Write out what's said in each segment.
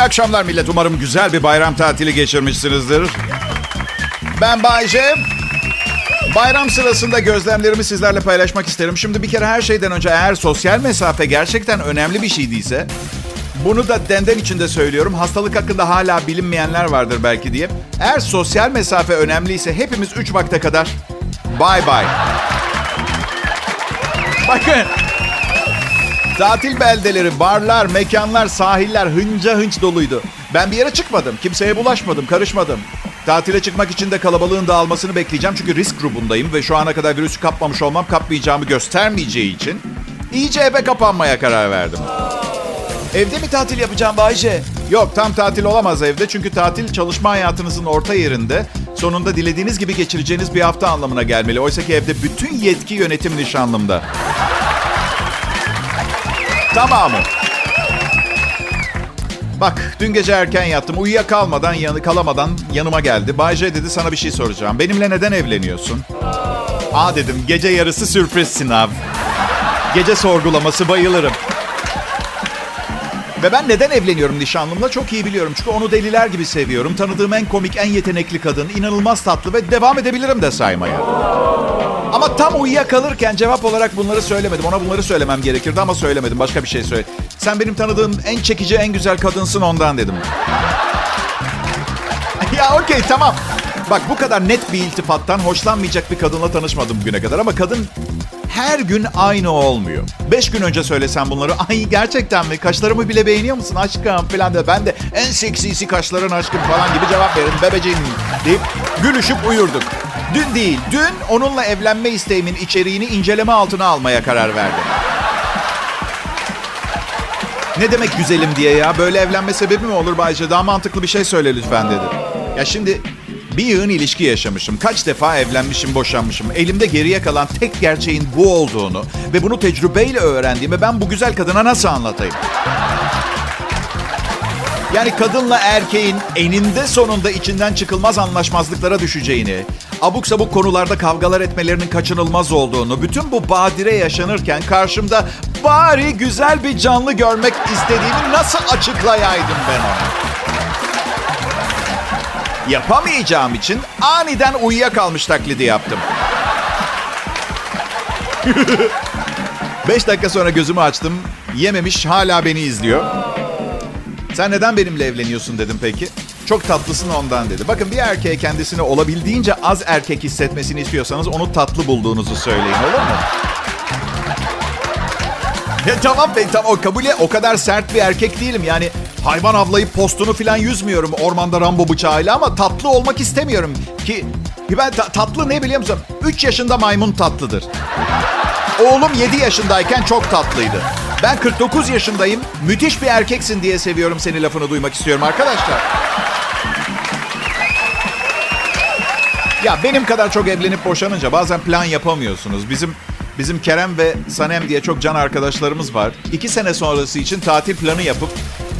İyi akşamlar millet. Umarım güzel bir bayram tatili geçirmişsinizdir. Ben Bayce. Bayram sırasında gözlemlerimi sizlerle paylaşmak isterim. Şimdi bir kere her şeyden önce eğer sosyal mesafe gerçekten önemli bir şey değilse... Bunu da denden içinde söylüyorum. Hastalık hakkında hala bilinmeyenler vardır belki diye. Eğer sosyal mesafe önemliyse hepimiz 3 vakte kadar bye bye. Bakın. Tatil beldeleri, barlar, mekanlar, sahiller hınca hınç doluydu. Ben bir yere çıkmadım. Kimseye bulaşmadım, karışmadım. Tatile çıkmak için de kalabalığın dağılmasını bekleyeceğim. Çünkü risk grubundayım ve şu ana kadar virüsü kapmamış olmam kapmayacağımı göstermeyeceği için iyice eve kapanmaya karar verdim. Evde mi tatil yapacağım Bayce? Yok tam tatil olamaz evde. Çünkü tatil çalışma hayatınızın orta yerinde sonunda dilediğiniz gibi geçireceğiniz bir hafta anlamına gelmeli. Oysa ki evde bütün yetki yönetim nişanlımda. Tamamı. Bak dün gece erken yattım. Uyuyakalmadan, yanı kalamadan yanıma geldi. Bayce dedi sana bir şey soracağım. Benimle neden evleniyorsun? Aa dedim gece yarısı sürpriz sınav. Gece sorgulaması bayılırım. Ve ben neden evleniyorum nişanlımla çok iyi biliyorum. Çünkü onu deliler gibi seviyorum. Tanıdığım en komik, en yetenekli kadın. inanılmaz tatlı ve devam edebilirim de saymaya. Ama tam uyuyakalırken cevap olarak bunları söylemedim. Ona bunları söylemem gerekirdi ama söylemedim. Başka bir şey söyle. Sen benim tanıdığım en çekici, en güzel kadınsın ondan dedim. ya okey tamam. Bak bu kadar net bir iltifattan hoşlanmayacak bir kadınla tanışmadım bugüne kadar. Ama kadın her gün aynı olmuyor. Beş gün önce söylesem bunları, ay gerçekten mi? Kaşlarımı bile beğeniyor musun aşkım falan de. Ben de en seksisi kaşların aşkım falan gibi cevap veririm. Bebeciğim deyip gülüşüp uyurduk. Dün değil, dün onunla evlenme isteğimin içeriğini inceleme altına almaya karar verdim. Ne demek güzelim diye ya? Böyle evlenme sebebi mi olur Bayce? Daha mantıklı bir şey söyle lütfen dedi. Ya şimdi bir yığın ilişki yaşamışım. Kaç defa evlenmişim, boşanmışım. Elimde geriye kalan tek gerçeğin bu olduğunu ve bunu tecrübeyle öğrendiğimi ben bu güzel kadına nasıl anlatayım? Yani kadınla erkeğin eninde sonunda içinden çıkılmaz anlaşmazlıklara düşeceğini, abuk sabuk konularda kavgalar etmelerinin kaçınılmaz olduğunu, bütün bu badire yaşanırken karşımda bari güzel bir canlı görmek istediğimi nasıl açıklayaydım ben ona? Yapamayacağım için aniden uyuyakalmış taklidi yaptım. Beş dakika sonra gözümü açtım. Yememiş hala beni izliyor. Sen neden benimle evleniyorsun dedim peki. Çok tatlısın ondan dedi. Bakın bir erkeğe kendisini olabildiğince az erkek hissetmesini istiyorsanız onu tatlı bulduğunuzu söyleyin olur mu? Ya tamam be tamam kabul et. O kadar sert bir erkek değilim. Yani hayvan avlayıp postunu falan yüzmüyorum ormanda Rambo bıçağıyla ama tatlı olmak istemiyorum. Ki ben ta- tatlı ne biliyor musun? 3 yaşında maymun tatlıdır. Oğlum 7 yaşındayken çok tatlıydı. Ben 49 yaşındayım. Müthiş bir erkeksin diye seviyorum seni lafını duymak istiyorum arkadaşlar. Ya benim kadar çok evlenip boşanınca bazen plan yapamıyorsunuz. Bizim bizim Kerem ve Sanem diye çok can arkadaşlarımız var. İki sene sonrası için tatil planı yapıp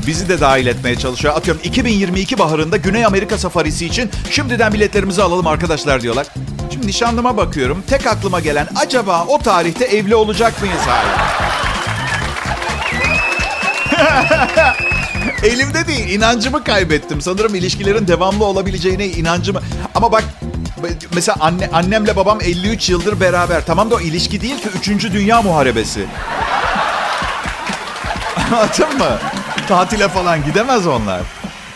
bizi de dahil etmeye çalışıyor. Atıyorum 2022 baharında Güney Amerika safarisi için şimdiden biletlerimizi alalım arkadaşlar diyorlar. Şimdi nişanlıma bakıyorum. Tek aklıma gelen acaba o tarihte evli olacak mıyız hala? Elimde değil. inancımı kaybettim. Sanırım ilişkilerin devamlı olabileceğine inancımı... Ama bak mesela anne, annemle babam 53 yıldır beraber. Tamam da o ilişki değil ki 3. Dünya Muharebesi. Anladın mı? Tatile falan gidemez onlar.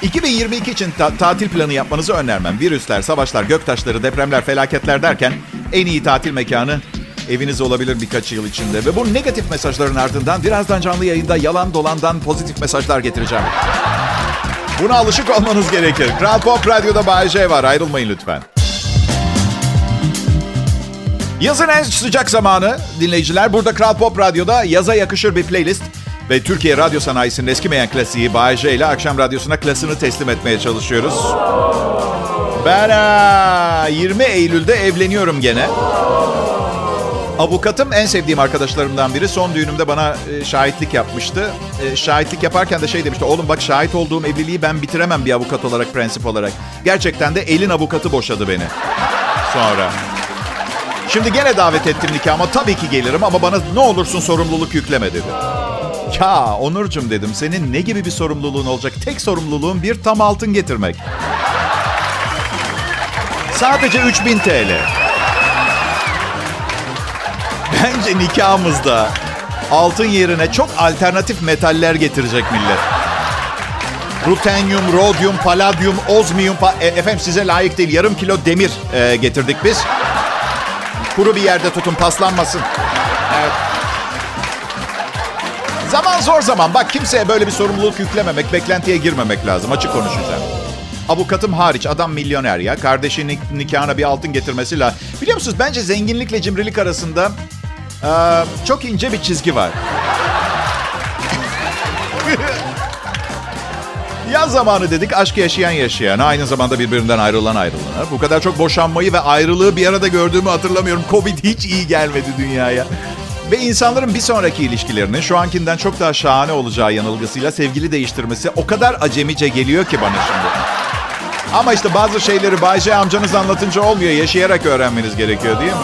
2022 için ta- tatil planı yapmanızı önermem. Virüsler, savaşlar, göktaşları, depremler, felaketler derken en iyi tatil mekanı eviniz olabilir birkaç yıl içinde. Ve bu negatif mesajların ardından birazdan canlı yayında yalan dolandan pozitif mesajlar getireceğim. Buna alışık olmanız gerekir. Kral Pop Radyo'da Bay J var. Ayrılmayın lütfen. Yazın en sıcak zamanı dinleyiciler. Burada Kral Pop Radyo'da yaza yakışır bir playlist ve Türkiye radyo sanayisinin eskimeyen klasiği Bay ile akşam radyosuna klasını teslim etmeye çalışıyoruz. Ben aa, 20 Eylül'de evleniyorum gene. Avukatım en sevdiğim arkadaşlarımdan biri. Son düğünümde bana e, şahitlik yapmıştı. E, şahitlik yaparken de şey demişti. Oğlum bak şahit olduğum evliliği ben bitiremem bir avukat olarak, prensip olarak. Gerçekten de elin avukatı boşadı beni. Sonra. Şimdi gene davet ettim nikah ama tabii ki gelirim ama bana ne olursun sorumluluk yükleme dedi. Ya Onurcuğum dedim senin ne gibi bir sorumluluğun olacak? Tek sorumluluğun bir tam altın getirmek. Sadece 3000 TL. Bence nikahımızda altın yerine çok alternatif metaller getirecek millet. Rutenyum, rodyum, paladyum, ozmiyum. Pa- e, efendim size layık değil. Yarım kilo demir e, getirdik biz. Kuru bir yerde tutun paslanmasın. Evet. Zaman zor zaman. Bak kimseye böyle bir sorumluluk yüklememek, beklentiye girmemek lazım. Açık konuşacağım. Avukatım hariç adam milyoner ya. Kardeşinin nikahına bir altın getirmesi lazım. Biliyor musunuz bence zenginlikle cimrilik arasında e, çok ince bir çizgi var. Yaz zamanı dedik aşk yaşayan yaşayan. Aynı zamanda birbirinden ayrılan ayrılanlar. Bu kadar çok boşanmayı ve ayrılığı bir arada gördüğümü hatırlamıyorum. Covid hiç iyi gelmedi dünyaya. Ve insanların bir sonraki ilişkilerinin şu ankinden çok daha şahane olacağı yanılgısıyla sevgili değiştirmesi o kadar acemice geliyor ki bana şimdi. Ama işte bazı şeyleri Bayce amcanız anlatınca olmuyor. Yaşayarak öğrenmeniz gerekiyor değil mi?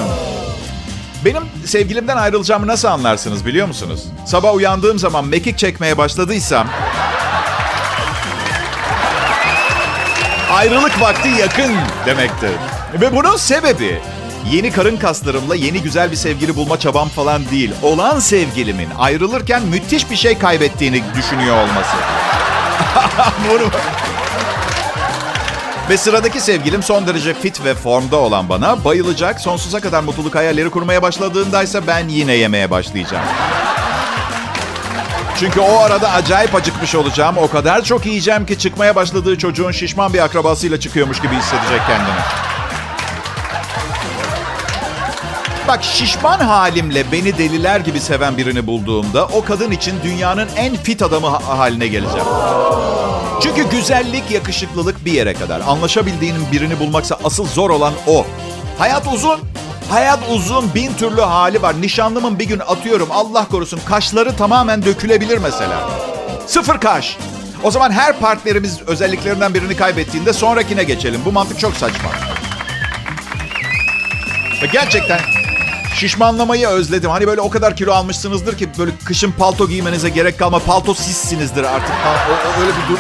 Benim sevgilimden ayrılacağımı nasıl anlarsınız biliyor musunuz? Sabah uyandığım zaman mekik çekmeye başladıysam... ayrılık vakti yakın demektir. Ve bunun sebebi yeni karın kaslarımla yeni güzel bir sevgili bulma çabam falan değil. Olan sevgilimin ayrılırken müthiş bir şey kaybettiğini düşünüyor olması. Bunu... Ve sıradaki sevgilim son derece fit ve formda olan bana bayılacak. Sonsuza kadar mutluluk hayalleri kurmaya başladığındaysa ben yine yemeye başlayacağım. Çünkü o arada acayip acıkmış olacağım. O kadar çok yiyeceğim ki çıkmaya başladığı çocuğun şişman bir akrabasıyla çıkıyormuş gibi hissedecek kendini. Bak şişman halimle beni deliler gibi seven birini bulduğumda o kadın için dünyanın en fit adamı ha- haline geleceğim. Çünkü güzellik, yakışıklılık bir yere kadar. Anlaşabildiğinin birini bulmaksa asıl zor olan o. Hayat uzun. Hayat uzun bin türlü hali var. Nişanlımın bir gün atıyorum Allah korusun kaşları tamamen dökülebilir mesela. Sıfır kaş. O zaman her partnerimiz özelliklerinden birini kaybettiğinde sonrakine geçelim. Bu mantık çok saçma. Gerçekten şişmanlamayı özledim. Hani böyle o kadar kilo almışsınızdır ki böyle kışın palto giymenize gerek kalma. Palto sizsinizdir artık. O, o- öyle bir dur.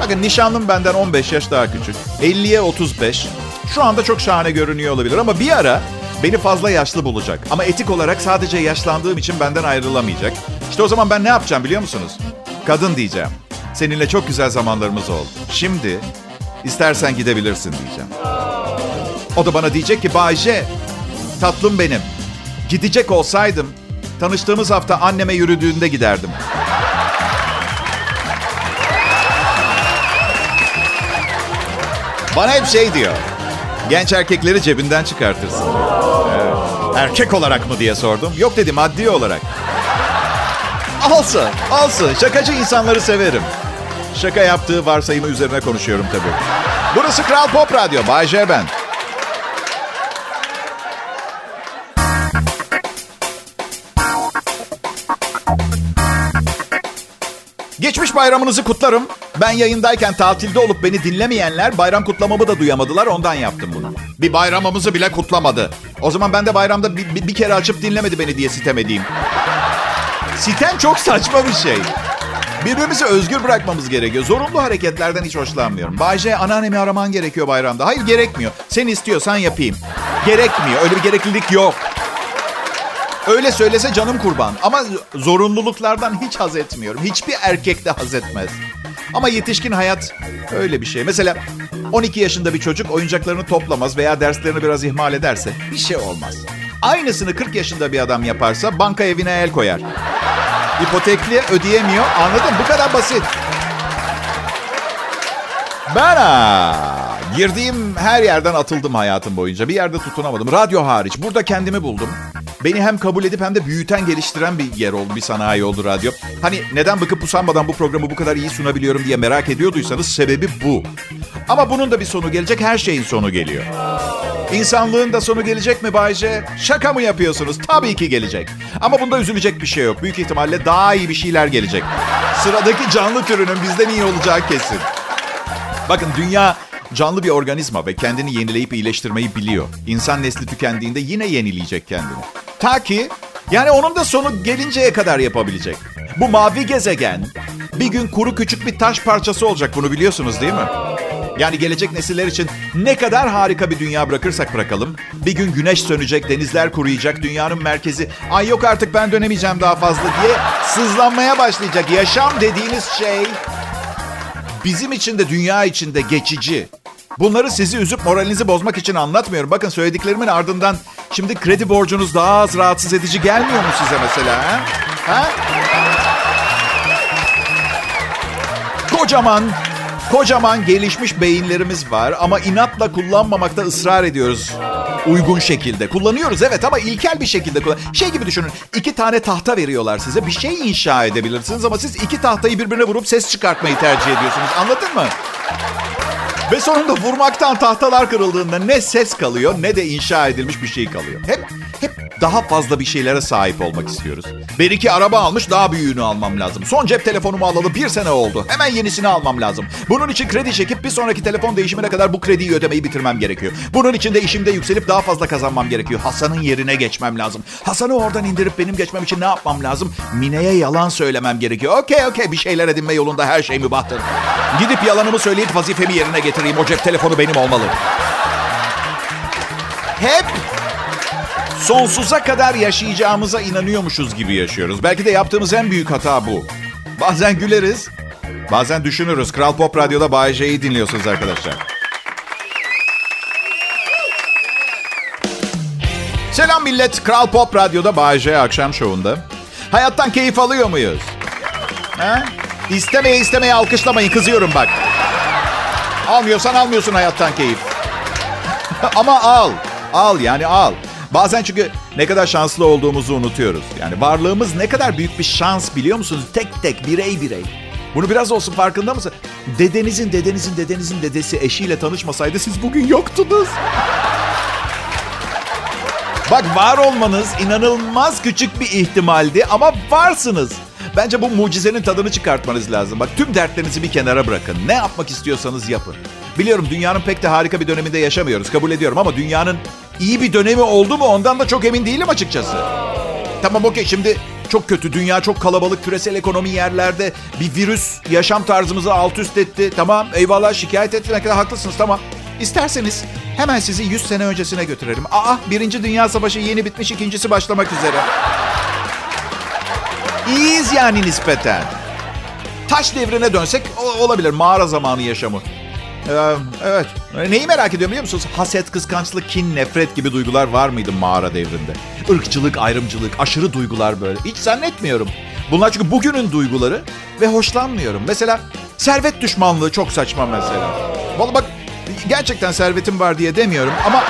Bakın nişanlım benden 15 yaş daha küçük. 50'ye 35. Şu anda çok şahane görünüyor olabilir ama bir ara beni fazla yaşlı bulacak. Ama etik olarak sadece yaşlandığım için benden ayrılamayacak. İşte o zaman ben ne yapacağım biliyor musunuz? Kadın diyeceğim. Seninle çok güzel zamanlarımız oldu. Şimdi istersen gidebilirsin diyeceğim. O da bana diyecek ki Bayce, tatlım benim. Gidecek olsaydım tanıştığımız hafta anneme yürüdüğünde giderdim. Bana hep şey diyor. Genç erkekleri cebinden çıkartırsın. Evet. Erkek olarak mı diye sordum. Yok dedi maddi olarak. Alsın, alsın. Şakacı insanları severim. Şaka yaptığı varsayımı üzerine konuşuyorum tabii. Burası Kral Pop Radyo. Bay J ben. Geçmiş bayramınızı kutlarım. Ben yayındayken tatilde olup beni dinlemeyenler bayram kutlamamı da duyamadılar. Ondan yaptım bunu. Bir bayramımızı bile kutlamadı. O zaman ben de bayramda bir, bir- bir kere açıp dinlemedi beni diye sitem edeyim. Sitem çok saçma bir şey. Birbirimizi özgür bırakmamız gerekiyor. Zorunlu hareketlerden hiç hoşlanmıyorum. Bayce anneannemi araman gerekiyor bayramda. Hayır gerekmiyor. Sen istiyorsan yapayım. Gerekmiyor. Öyle bir gereklilik yok. Öyle söylese canım kurban. Ama zorunluluklardan hiç haz etmiyorum. Hiçbir erkek de haz etmez. Ama yetişkin hayat öyle bir şey. Mesela 12 yaşında bir çocuk oyuncaklarını toplamaz veya derslerini biraz ihmal ederse bir şey olmaz. Aynısını 40 yaşında bir adam yaparsa banka evine el koyar. İpotekli ödeyemiyor. Anladın? Bu kadar basit. Ben girdiğim her yerden atıldım hayatım boyunca. Bir yerde tutunamadım. Radyo hariç. Burada kendimi buldum. Beni hem kabul edip hem de büyüten, geliştiren bir yer oldu, bir sanayi oldu radyo. Hani neden bıkıp usanmadan bu programı bu kadar iyi sunabiliyorum diye merak ediyorduysanız sebebi bu. Ama bunun da bir sonu gelecek, her şeyin sonu geliyor. İnsanlığın da sonu gelecek mi Bayce? Şaka mı yapıyorsunuz? Tabii ki gelecek. Ama bunda üzülecek bir şey yok. Büyük ihtimalle daha iyi bir şeyler gelecek. Sıradaki canlı türünün bizden iyi olacağı kesin. Bakın dünya canlı bir organizma ve kendini yenileyip iyileştirmeyi biliyor. İnsan nesli tükendiğinde yine yenileyecek kendini. Ta ki Yani onun da sonu gelinceye kadar yapabilecek. Bu mavi gezegen bir gün kuru küçük bir taş parçası olacak bunu biliyorsunuz değil mi? Yani gelecek nesiller için ne kadar harika bir dünya bırakırsak bırakalım. Bir gün güneş sönecek, denizler kuruyacak, dünyanın merkezi. Ay yok artık ben dönemeyeceğim daha fazla diye sızlanmaya başlayacak. Yaşam dediğiniz şey bizim için de dünya için de geçici. Bunları sizi üzüp moralinizi bozmak için anlatmıyorum. Bakın söylediklerimin ardından şimdi kredi borcunuz daha az rahatsız edici gelmiyor mu size mesela? Ha? ha? Kocaman, kocaman gelişmiş beyinlerimiz var ama inatla kullanmamakta ısrar ediyoruz. Uygun şekilde. Kullanıyoruz evet ama ilkel bir şekilde kullan. Şey gibi düşünün. iki tane tahta veriyorlar size. Bir şey inşa edebilirsiniz ama siz iki tahtayı birbirine vurup ses çıkartmayı tercih ediyorsunuz. Anladın mı? Ve sonunda vurmaktan tahtalar kırıldığında ne ses kalıyor ne de inşa edilmiş bir şey kalıyor. Hep hep daha fazla bir şeylere sahip olmak istiyoruz. Bir iki araba almış daha büyüğünü almam lazım. Son cep telefonumu alalı bir sene oldu. Hemen yenisini almam lazım. Bunun için kredi çekip bir sonraki telefon değişimine kadar bu krediyi ödemeyi bitirmem gerekiyor. Bunun için de işimde yükselip daha fazla kazanmam gerekiyor. Hasan'ın yerine geçmem lazım. Hasan'ı oradan indirip benim geçmem için ne yapmam lazım? Mine'ye yalan söylemem gerekiyor. Okey okey bir şeyler edinme yolunda her şey mübahtır. Gidip yalanımı söyleyip vazifemi yerine getireyim. O cep telefonu benim olmalı. Hep sonsuza kadar yaşayacağımıza inanıyormuşuz gibi yaşıyoruz. Belki de yaptığımız en büyük hata bu. Bazen güleriz, bazen düşünürüz. Kral Pop Radyo'da Bay J'yi dinliyorsunuz arkadaşlar. Selam millet. Kral Pop Radyo'da Bay J akşam şovunda. Hayattan keyif alıyor muyuz? Ha? İstemeye istemeye alkışlamayın. Kızıyorum bak. Almıyorsan almıyorsun hayattan keyif. Ama al. Al yani al. Bazen çünkü ne kadar şanslı olduğumuzu unutuyoruz. Yani varlığımız ne kadar büyük bir şans biliyor musunuz? Tek tek, birey birey. Bunu biraz olsun farkında mısın? Dedenizin, dedenizin, dedenizin dedesi eşiyle tanışmasaydı siz bugün yoktunuz. Bak var olmanız inanılmaz küçük bir ihtimaldi ama varsınız. Bence bu mucizenin tadını çıkartmanız lazım. Bak tüm dertlerinizi bir kenara bırakın. Ne yapmak istiyorsanız yapın. Biliyorum dünyanın pek de harika bir döneminde yaşamıyoruz. Kabul ediyorum ama dünyanın iyi bir dönemi oldu mu ondan da çok emin değilim açıkçası. Tamam okey şimdi çok kötü. Dünya çok kalabalık. Küresel ekonomi yerlerde. Bir virüs yaşam tarzımızı alt üst etti. Tamam eyvallah şikayet kadar haklısınız tamam. İsterseniz hemen sizi 100 sene öncesine götürelim. Aa birinci dünya savaşı yeni bitmiş ikincisi başlamak üzere. İyiyiz yani nispeten. Taş devrine dönsek olabilir mağara zamanı yaşamı. Ee, evet. Neyi merak ediyorum biliyor musunuz? Haset, kıskançlık, kin, nefret gibi duygular var mıydı mağara devrinde? Irkçılık, ayrımcılık, aşırı duygular böyle. Hiç zannetmiyorum. Bunlar çünkü bugünün duyguları ve hoşlanmıyorum. Mesela servet düşmanlığı çok saçma mesela. Vallahi bak gerçekten servetim var diye demiyorum ama...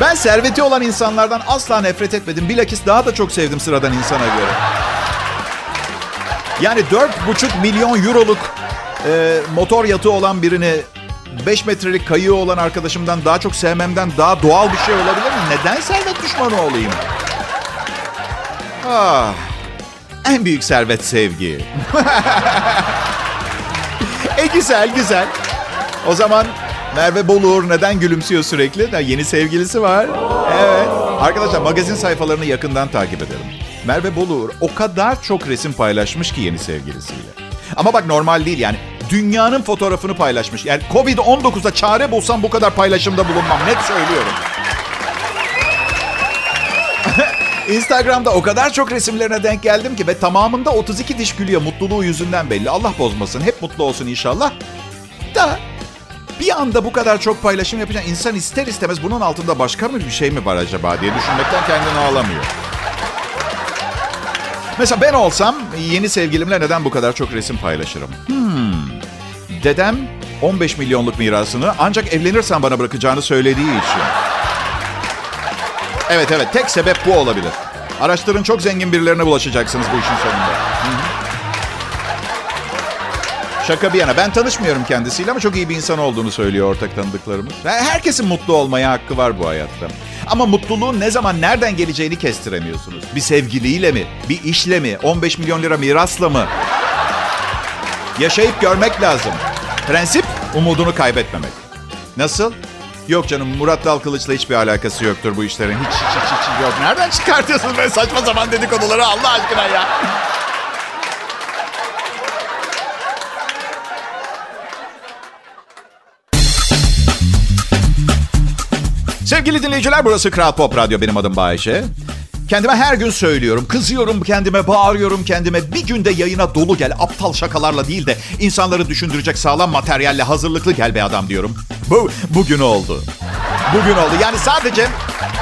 ben serveti olan insanlardan asla nefret etmedim. Bilakis daha da çok sevdim sıradan insana göre. Yani 4,5 milyon euroluk e, motor yatı olan birini 5 metrelik kayığı olan arkadaşımdan daha çok sevmemden daha doğal bir şey olabilir mi? Neden servet düşmanı olayım? Ah, en büyük servet sevgi. e güzel güzel. O zaman Merve Boluğur neden gülümsüyor sürekli? Da yeni sevgilisi var. Evet. Arkadaşlar magazin sayfalarını yakından takip ederim. Merve Boluğur o kadar çok resim paylaşmış ki yeni sevgilisiyle. Ama bak normal değil yani. Dünyanın fotoğrafını paylaşmış. Yani Covid-19'a çare bulsam bu kadar paylaşımda bulunmam. Net söylüyorum. Instagram'da o kadar çok resimlerine denk geldim ki ve tamamında 32 diş gülüyor. Mutluluğu yüzünden belli. Allah bozmasın. Hep mutlu olsun inşallah. Da bir anda bu kadar çok paylaşım yapacak insan ister istemez bunun altında başka mı bir şey mi var acaba diye düşünmekten kendini ağlamıyor. Mesela ben olsam yeni sevgilimle neden bu kadar çok resim paylaşırım? Hmm. Dedem 15 milyonluk mirasını ancak evlenirsen bana bırakacağını söylediği için. Evet evet tek sebep bu olabilir. Araştırın çok zengin birilerine bulaşacaksınız bu işin sonunda. Hı-hı. Şaka bir yana ben tanışmıyorum kendisiyle ama çok iyi bir insan olduğunu söylüyor ortak tanıdıklarımız. Herkesin mutlu olmaya hakkı var bu hayatta. Ama mutluluğun ne zaman nereden geleceğini kestiremiyorsunuz. Bir sevgiliyle mi? Bir işle mi? 15 milyon lira mirasla mı? Yaşayıp görmek lazım. Prensip umudunu kaybetmemek. Nasıl? Yok canım Murat Dalkılıç'la hiçbir alakası yoktur bu işlerin. Hiç hiç hiç, hiç yok. Nereden çıkartıyorsun böyle saçma sapan dedikoduları Allah aşkına ya? Sevgili dinleyiciler burası Kral Pop Radyo. Benim adım Bayşe. Kendime her gün söylüyorum. Kızıyorum kendime, bağırıyorum kendime. Bir günde yayına dolu gel. Aptal şakalarla değil de insanları düşündürecek sağlam materyalle hazırlıklı gel be adam diyorum. Bu bugün oldu. Bugün oldu. Yani sadece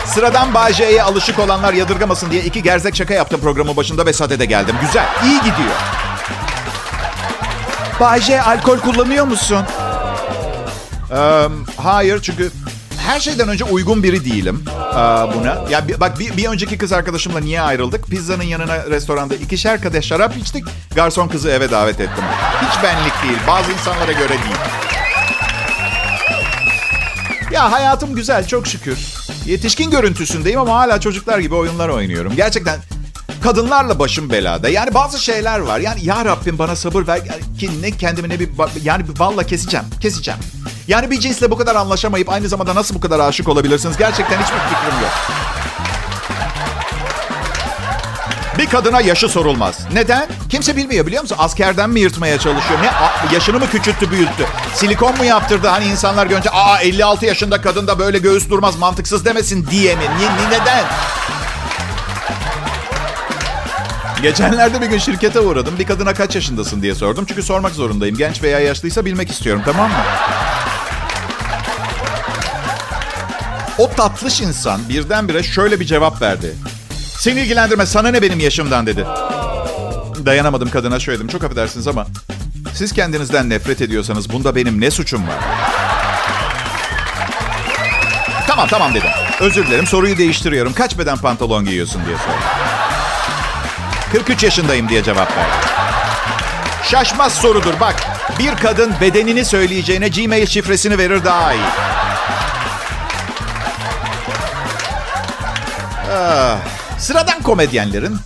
sıradan Bayce'ye alışık olanlar yadırgamasın diye iki gerzek şaka yaptım programın başında ve sadede geldim. Güzel, iyi gidiyor. Bayce alkol kullanıyor musun? Ee, hayır çünkü her şeyden önce uygun biri değilim ee, buna. Ya bak bir, bir önceki kız arkadaşımla niye ayrıldık? Pizzanın yanına restoranda ikişer kadeh şarap içtik. Garson kızı eve davet ettim. Hiç benlik değil. Bazı insanlara göre değil. Ya hayatım güzel çok şükür. Yetişkin görüntüsündeyim ama hala çocuklar gibi oyunlar oynuyorum. Gerçekten kadınlarla başım belada. Yani bazı şeyler var. Yani ya Rabbim bana sabır ver ki ne kendimi ne bir yani valla keseceğim. Keseceğim. Yani bir cinsle bu kadar anlaşamayıp aynı zamanda nasıl bu kadar aşık olabilirsiniz? Gerçekten hiçbir fikrim yok. Bir kadına yaşı sorulmaz. Neden? Kimse bilmiyor biliyor musun? Askerden mi yırtmaya çalışıyor? Ne? Yaşını mı küçülttü, büyüttü? Silikon mu yaptırdı? Hani insanlar görünce aa 56 yaşında kadın da böyle göğüs durmaz mantıksız demesin diye mi? Ni- neden? Geçenlerde bir gün şirkete uğradım. Bir kadına kaç yaşındasın diye sordum. Çünkü sormak zorundayım. Genç veya yaşlıysa bilmek istiyorum tamam mı? O tatlış insan birdenbire şöyle bir cevap verdi. Seni ilgilendirme sana ne benim yaşımdan dedi. Dayanamadım kadına şöyle dedim. Çok affedersiniz ama siz kendinizden nefret ediyorsanız bunda benim ne suçum var? Tamam tamam dedim. Özür dilerim soruyu değiştiriyorum. Kaç beden pantolon giyiyorsun diye sordum. 43 yaşındayım diye cevap verdi. Şaşmaz sorudur bak. Bir kadın bedenini söyleyeceğine Gmail şifresini verir daha iyi. Sıradan komedyenlerin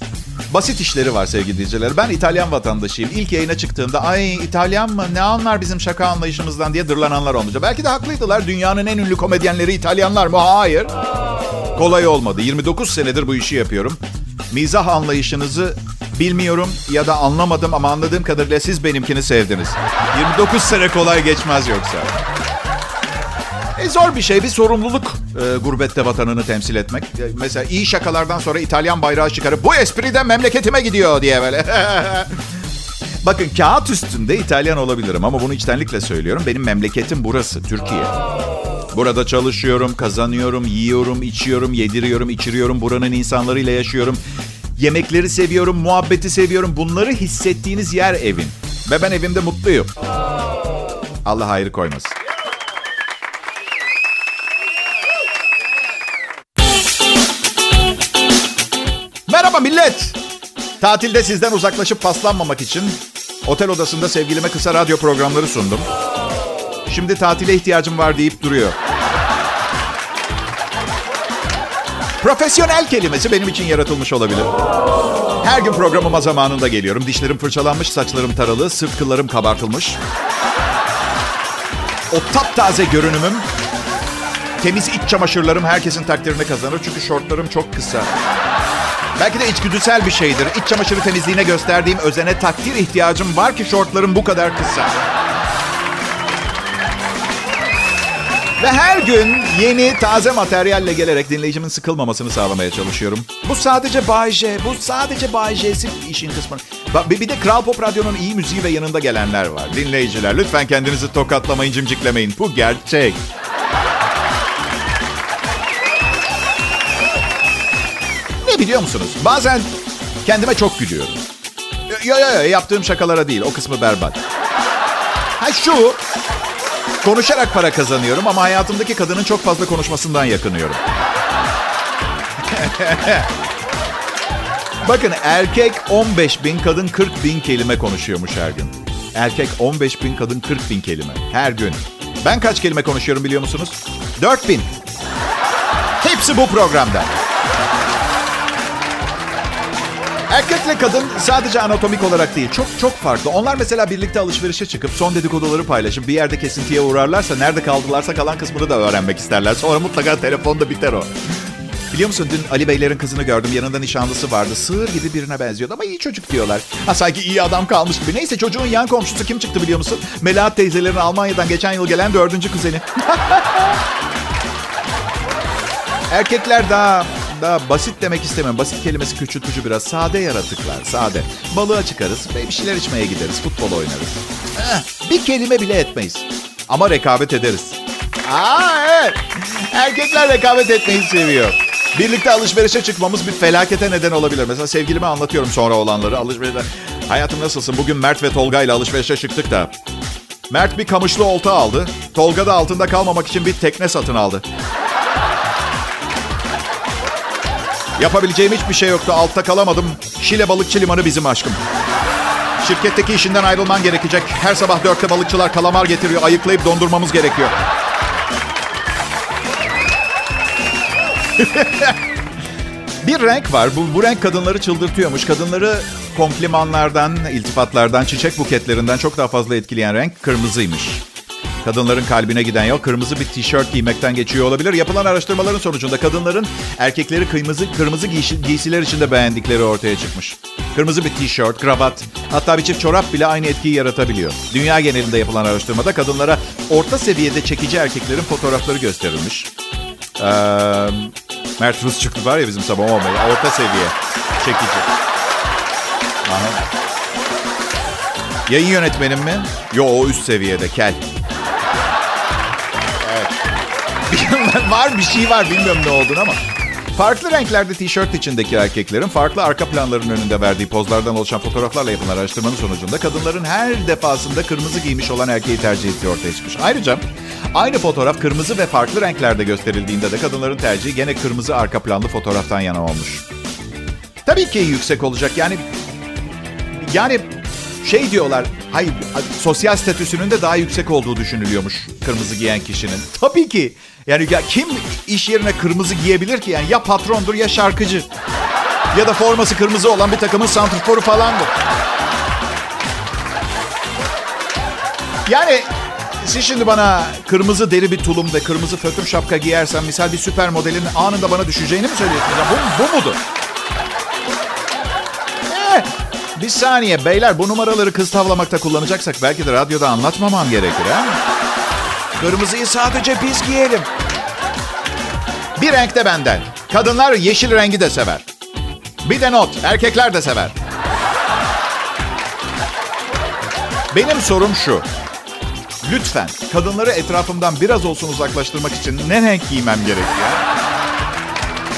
basit işleri var sevgili dinleyiciler. Ben İtalyan vatandaşıyım. İlk yayına çıktığımda ay İtalyan mı ne anlar bizim şaka anlayışımızdan diye dırlananlar olmuştu. Belki de haklıydılar. Dünyanın en ünlü komedyenleri İtalyanlar mı? Hayır. Kolay olmadı. 29 senedir bu işi yapıyorum. Mizah anlayışınızı bilmiyorum ya da anlamadım ama anladığım kadarıyla siz benimkini sevdiniz. 29 sene kolay geçmez yoksa. E zor bir şey, bir sorumluluk e, gurbette vatanını temsil etmek. E, mesela iyi şakalardan sonra İtalyan bayrağı çıkarıp bu espri de memleketime gidiyor diye böyle. Bakın kağıt üstünde İtalyan olabilirim ama bunu içtenlikle söylüyorum. Benim memleketim burası, Türkiye. Burada çalışıyorum, kazanıyorum, yiyorum, içiyorum, yediriyorum, içiriyorum. Buranın insanlarıyla yaşıyorum. Yemekleri seviyorum, muhabbeti seviyorum. Bunları hissettiğiniz yer evin. Ve ben evimde mutluyum. Allah hayrı koymasın. Millet. Tatilde sizden uzaklaşıp paslanmamak için otel odasında sevgilime kısa radyo programları sundum. Şimdi tatile ihtiyacım var deyip duruyor. Profesyonel kelimesi benim için yaratılmış olabilir. Her gün programıma zamanında geliyorum. Dişlerim fırçalanmış, saçlarım taralı, sırt kıllarım kabartılmış. O taptaze görünümüm, temiz iç çamaşırlarım herkesin takdirini kazanır. Çünkü şortlarım çok kısa. Belki de içgüdüsel bir şeydir. İç çamaşırı temizliğine gösterdiğim özene takdir ihtiyacım var ki şortlarım bu kadar kısa. Ve her gün yeni taze materyalle gelerek dinleyicimin sıkılmamasını sağlamaya çalışıyorum. Bu sadece Bay bu sadece Bay işin kısmı. Bir de Kral Pop Radyo'nun iyi müziği ve yanında gelenler var. Dinleyiciler lütfen kendinizi tokatlamayın, cimciklemeyin. Bu gerçek. Biliyor musunuz? Bazen kendime çok gülüyorum. Yo yo yo yaptığım şakalara değil. O kısmı berbat. Ha şu. Konuşarak para kazanıyorum ama hayatımdaki kadının çok fazla konuşmasından yakınıyorum. Bakın erkek 15 bin, kadın 40 bin kelime konuşuyormuş her gün. Erkek 15 bin, kadın 40 bin kelime her gün. Ben kaç kelime konuşuyorum biliyor musunuz? 4 bin. Hepsi bu programda. Erkekle kadın sadece anatomik olarak değil, çok çok farklı. Onlar mesela birlikte alışverişe çıkıp son dedikoduları paylaşıp bir yerde kesintiye uğrarlarsa, nerede kaldılarsa kalan kısmını da öğrenmek isterler. Sonra mutlaka telefonda biter o. Biliyor musun dün Ali Beylerin kızını gördüm. Yanında nişanlısı vardı. Sığır gibi birine benziyordu ama iyi çocuk diyorlar. Ha sanki iyi adam kalmış gibi. Neyse çocuğun yan komşusu kim çıktı biliyor musun? Melahat teyzelerin Almanya'dan geçen yıl gelen dördüncü kuzeni. Erkekler daha daha basit demek istemem. Basit kelimesi küçültücü biraz. Sade yaratıklar, sade. Balığa çıkarız ve bir şeyler içmeye gideriz. Futbol oynarız. Bir kelime bile etmeyiz. Ama rekabet ederiz. Aa evet. Erkekler rekabet etmeyi seviyor. Birlikte alışverişe çıkmamız bir felakete neden olabilir. Mesela sevgilime anlatıyorum sonra olanları. Alışverişte. Hayatım nasılsın? Bugün Mert ve Tolga ile alışverişe çıktık da. Mert bir kamışlı olta aldı. Tolga da altında kalmamak için bir tekne satın aldı. Yapabileceğim hiçbir şey yoktu. Altta kalamadım. Şile balıkçı limanı bizim aşkım. Şirketteki işinden ayrılman gerekecek. Her sabah dörtte balıkçılar kalamar getiriyor. Ayıklayıp dondurmamız gerekiyor. bir renk var. Bu, bu renk kadınları çıldırtıyormuş. Kadınları komplimanlardan, iltifatlardan, çiçek buketlerinden çok daha fazla etkileyen renk kırmızıymış. Kadınların kalbine giden yol kırmızı bir tişört giymekten geçiyor olabilir. Yapılan araştırmaların sonucunda kadınların erkekleri kırmızı kırmızı giysi, giysiler içinde beğendikleri ortaya çıkmış. Kırmızı bir tişört, kravat, hatta bir çift çorap bile aynı etkiyi yaratabiliyor. Dünya genelinde yapılan araştırmada kadınlara orta seviyede çekici erkeklerin fotoğrafları gösterilmiş. Ee, Mert Rus çıktı var ya bizim sabah olmaya. Orta seviye çekici. Aha. Yayın yönetmenim mi? Yo o üst seviyede kel. Var bir şey var bilmiyorum ne olduğunu ama. Farklı renklerde tişört içindeki erkeklerin farklı arka planların önünde verdiği pozlardan oluşan fotoğraflarla yapılan araştırmanın sonucunda kadınların her defasında kırmızı giymiş olan erkeği tercih ettiği ortaya çıkmış. Ayrıca aynı fotoğraf kırmızı ve farklı renklerde gösterildiğinde de kadınların tercihi gene kırmızı arka planlı fotoğraftan yana olmuş. Tabii ki yüksek olacak yani yani şey diyorlar, hayır sosyal statüsünün de daha yüksek olduğu düşünülüyormuş kırmızı giyen kişinin. Tabii ki. Yani ya kim iş yerine kırmızı giyebilir ki? Yani ya patrondur ya şarkıcı. Ya da forması kırmızı olan bir takımın santrforu falandır. Yani siz şimdi bana kırmızı deri bir tulum ve kırmızı fötür şapka giyersen misal bir süper modelin anında bana düşeceğini mi söylüyorsunuz? Ya bu, bu mudur? Bir saniye beyler bu numaraları kız tavlamakta kullanacaksak belki de radyoda anlatmamam gerekir ha? Kırmızıyı sadece biz giyelim. Bir renk de benden. Kadınlar yeşil rengi de sever. Bir de not, erkekler de sever. Benim sorum şu. Lütfen kadınları etrafımdan biraz olsun uzaklaştırmak için ne renk giymem gerekiyor?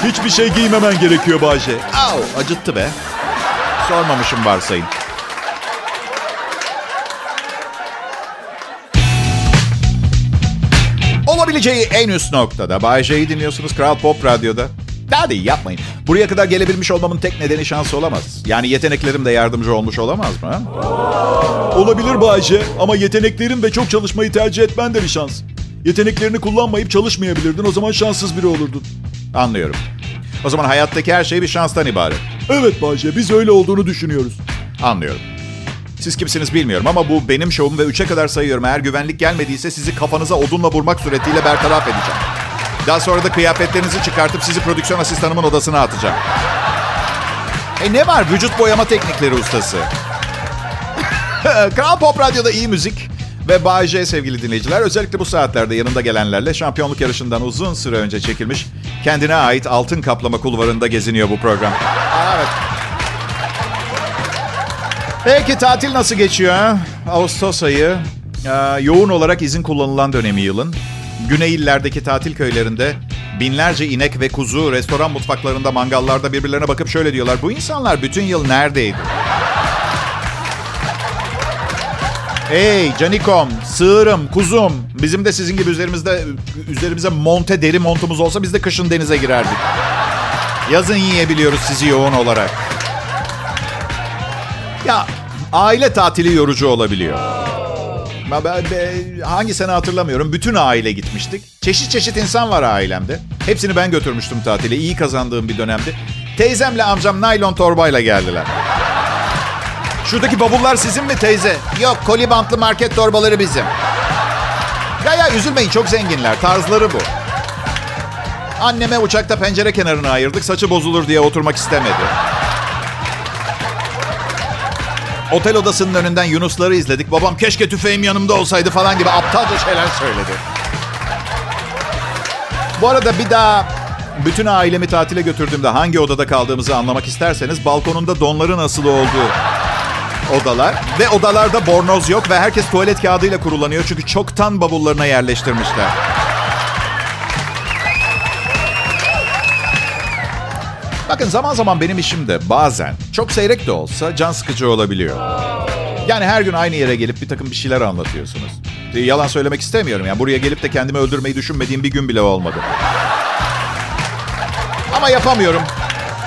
Hiçbir şey giymemen gerekiyor Bayce. Au, acıttı be. Sormamışım varsayın. Olabileceği en üst noktada. Bay J'yi dinliyorsunuz Kral Pop Radyo'da. Hadi yapmayın. Buraya kadar gelebilmiş olmamın tek nedeni şans olamaz. Yani yeteneklerim de yardımcı olmuş olamaz mı? Olabilir Bayce ama yeteneklerin ve çok çalışmayı tercih etmen de bir şans. Yeteneklerini kullanmayıp çalışmayabilirdin o zaman şanssız biri olurdun. Anlıyorum. O zaman hayattaki her şey bir şanstan ibaret. Evet Bayce biz öyle olduğunu düşünüyoruz. Anlıyorum. Siz kimsiniz bilmiyorum ama bu benim şovum ve 3'e kadar sayıyorum. Eğer güvenlik gelmediyse sizi kafanıza odunla vurmak suretiyle bertaraf edeceğim. Daha sonra da kıyafetlerinizi çıkartıp sizi prodüksiyon asistanımın odasına atacağım. E ne var? Vücut boyama teknikleri ustası. Kral Pop Radyo'da iyi müzik ve Bay J sevgili dinleyiciler. Özellikle bu saatlerde yanında gelenlerle şampiyonluk yarışından uzun süre önce çekilmiş kendine ait altın kaplama kulvarında geziniyor bu program. Peki tatil nasıl geçiyor? Ağustos ayı e, yoğun olarak izin kullanılan dönemi yılın. Güney illerdeki tatil köylerinde binlerce inek ve kuzu restoran mutfaklarında mangallarda birbirlerine bakıp şöyle diyorlar. Bu insanlar bütün yıl neredeydi? Hey canikom, sığırım, kuzum. Bizim de sizin gibi üzerimizde üzerimize monte deri montumuz olsa biz de kışın denize girerdik. Yazın yiyebiliyoruz sizi yoğun olarak. Ya aile tatili yorucu olabiliyor. Ben, ben, hangi sene hatırlamıyorum. Bütün aile gitmiştik. Çeşit çeşit insan var ailemde. Hepsini ben götürmüştüm tatile. İyi kazandığım bir dönemde. Teyzemle amcam naylon torbayla geldiler. Şuradaki bavullar sizin mi teyze? Yok koli bantlı market torbaları bizim. Ya ya üzülmeyin çok zenginler. Tarzları bu. Anneme uçakta pencere kenarını ayırdık. Saçı bozulur diye oturmak istemedi. Otel odasının önünden Yunusları izledik. Babam keşke tüfeğim yanımda olsaydı falan gibi aptalca şeyler söyledi. Bu arada bir daha bütün ailemi tatile götürdüğümde hangi odada kaldığımızı anlamak isterseniz balkonunda donların asılı olduğu odalar ve odalarda bornoz yok ve herkes tuvalet kağıdıyla kurulanıyor çünkü çoktan bavullarına yerleştirmişler. Bakın zaman zaman benim işim de bazen çok seyrek de olsa can sıkıcı olabiliyor. Yani her gün aynı yere gelip bir takım bir şeyler anlatıyorsunuz. Yalan söylemek istemiyorum. Yani buraya gelip de kendimi öldürmeyi düşünmediğim bir gün bile olmadı. Ama yapamıyorum.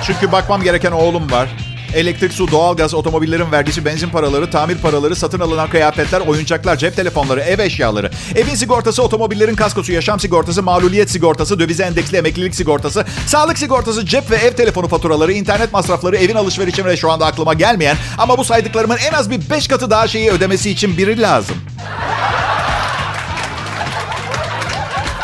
Çünkü bakmam gereken oğlum var. Elektrik, su, doğalgaz, otomobillerin vergisi, benzin paraları, tamir paraları, satın alınan kıyafetler, oyuncaklar, cep telefonları, ev eşyaları, evin sigortası, otomobillerin kaskosu, yaşam sigortası, maluliyet sigortası, dövize endeksli emeklilik sigortası, sağlık sigortası, cep ve ev telefonu faturaları, internet masrafları, evin alışverişi ve şu anda aklıma gelmeyen ama bu saydıklarımın en az bir beş katı daha şeyi ödemesi için biri lazım.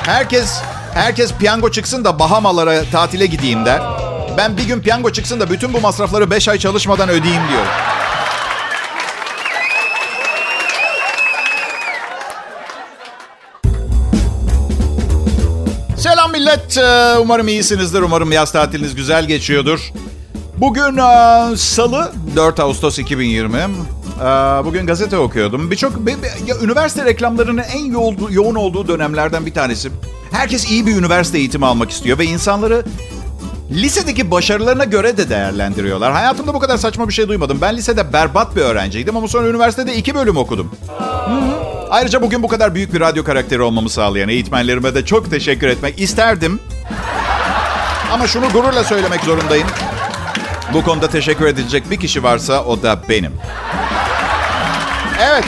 Herkes herkes piyango çıksın da Bahamalara tatile gideyim der. Ben bir gün piyango çıksın da bütün bu masrafları 5 ay çalışmadan ödeyeyim diyorum. Selam millet. Ee, Umarım iyisinizdir. Umarım yaz tatiliniz güzel geçiyordur. Bugün e, Salı 4 Ağustos 2020. E, bugün gazete okuyordum. Birçok ya, üniversite reklamlarının en yoğun, yoğun olduğu dönemlerden bir tanesi. Herkes iyi bir üniversite eğitimi almak istiyor ve insanları lisedeki başarılarına göre de değerlendiriyorlar. Hayatımda bu kadar saçma bir şey duymadım. Ben lisede berbat bir öğrenciydim ama sonra üniversitede iki bölüm okudum. Ayrıca bugün bu kadar büyük bir radyo karakteri olmamı sağlayan eğitmenlerime de çok teşekkür etmek isterdim. Ama şunu gururla söylemek zorundayım. Bu konuda teşekkür edilecek bir kişi varsa o da benim. Evet.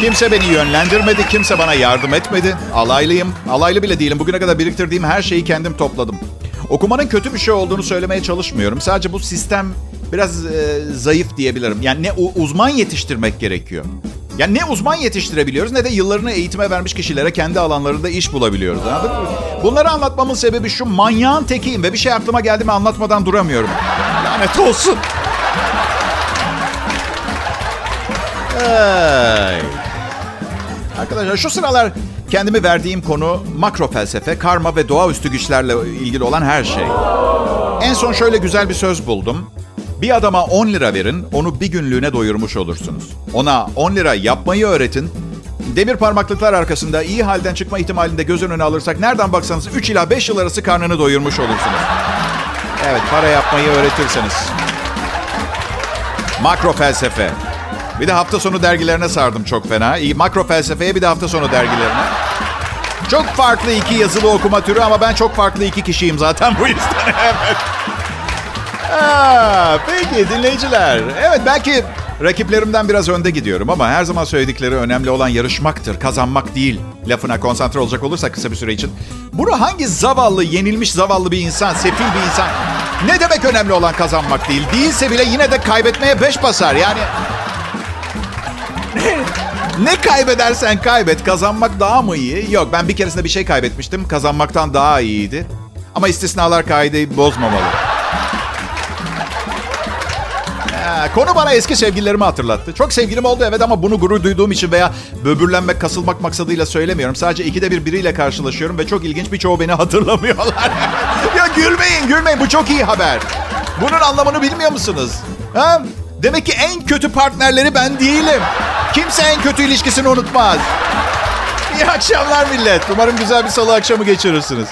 Kimse beni yönlendirmedi, kimse bana yardım etmedi. Alaylıyım. Alaylı bile değilim. Bugüne kadar biriktirdiğim her şeyi kendim topladım. Okumanın kötü bir şey olduğunu söylemeye çalışmıyorum. Sadece bu sistem biraz e, zayıf diyebilirim. Yani ne uzman yetiştirmek gerekiyor. Yani ne uzman yetiştirebiliyoruz ne de yıllarını eğitime vermiş kişilere kendi alanlarında iş bulabiliyoruz. Anladın mı? Bunları anlatmamın sebebi şu manyağın tekiyim ve bir şey aklıma geldi mi anlatmadan duramıyorum. Lanet olsun. Hey. Arkadaşlar şu sıralar kendimi verdiğim konu makro felsefe, karma ve doğaüstü güçlerle ilgili olan her şey. En son şöyle güzel bir söz buldum. Bir adama 10 lira verin, onu bir günlüğüne doyurmuş olursunuz. Ona 10 lira yapmayı öğretin. Demir parmaklıklar arkasında iyi halden çıkma ihtimalinde göz önüne alırsak nereden baksanız 3 ila 5 yıl arası karnını doyurmuş olursunuz. Evet, para yapmayı öğretirseniz. Makro felsefe. Bir de hafta sonu dergilerine sardım çok fena. İyi, makro felsefeye bir de hafta sonu dergilerine. Çok farklı iki yazılı okuma türü ama ben çok farklı iki kişiyim zaten bu yüzden. evet. Aa, peki dinleyiciler. Evet belki rakiplerimden biraz önde gidiyorum ama her zaman söyledikleri önemli olan yarışmaktır, kazanmak değil. Lafına konsantre olacak olursa kısa bir süre için. Bunu hangi zavallı, yenilmiş zavallı bir insan, sefil bir insan... Ne demek önemli olan kazanmak değil? Değilse bile yine de kaybetmeye beş basar. Yani ne kaybedersen kaybet. Kazanmak daha mı iyi? Yok ben bir keresinde bir şey kaybetmiştim. Kazanmaktan daha iyiydi. Ama istisnalar kaideyi bozmamalı. Ha, konu bana eski sevgililerimi hatırlattı. Çok sevgilim oldu evet ama bunu gurur duyduğum için veya böbürlenmek, kasılmak maksadıyla söylemiyorum. Sadece ikide bir biriyle karşılaşıyorum ve çok ilginç birçoğu beni hatırlamıyorlar. ya gülmeyin, gülmeyin. Bu çok iyi haber. Bunun anlamını bilmiyor musunuz? Ha? Demek ki en kötü partnerleri ben değilim. Kimse en kötü ilişkisini unutmaz. İyi akşamlar millet. Umarım güzel bir salı akşamı geçirirsiniz.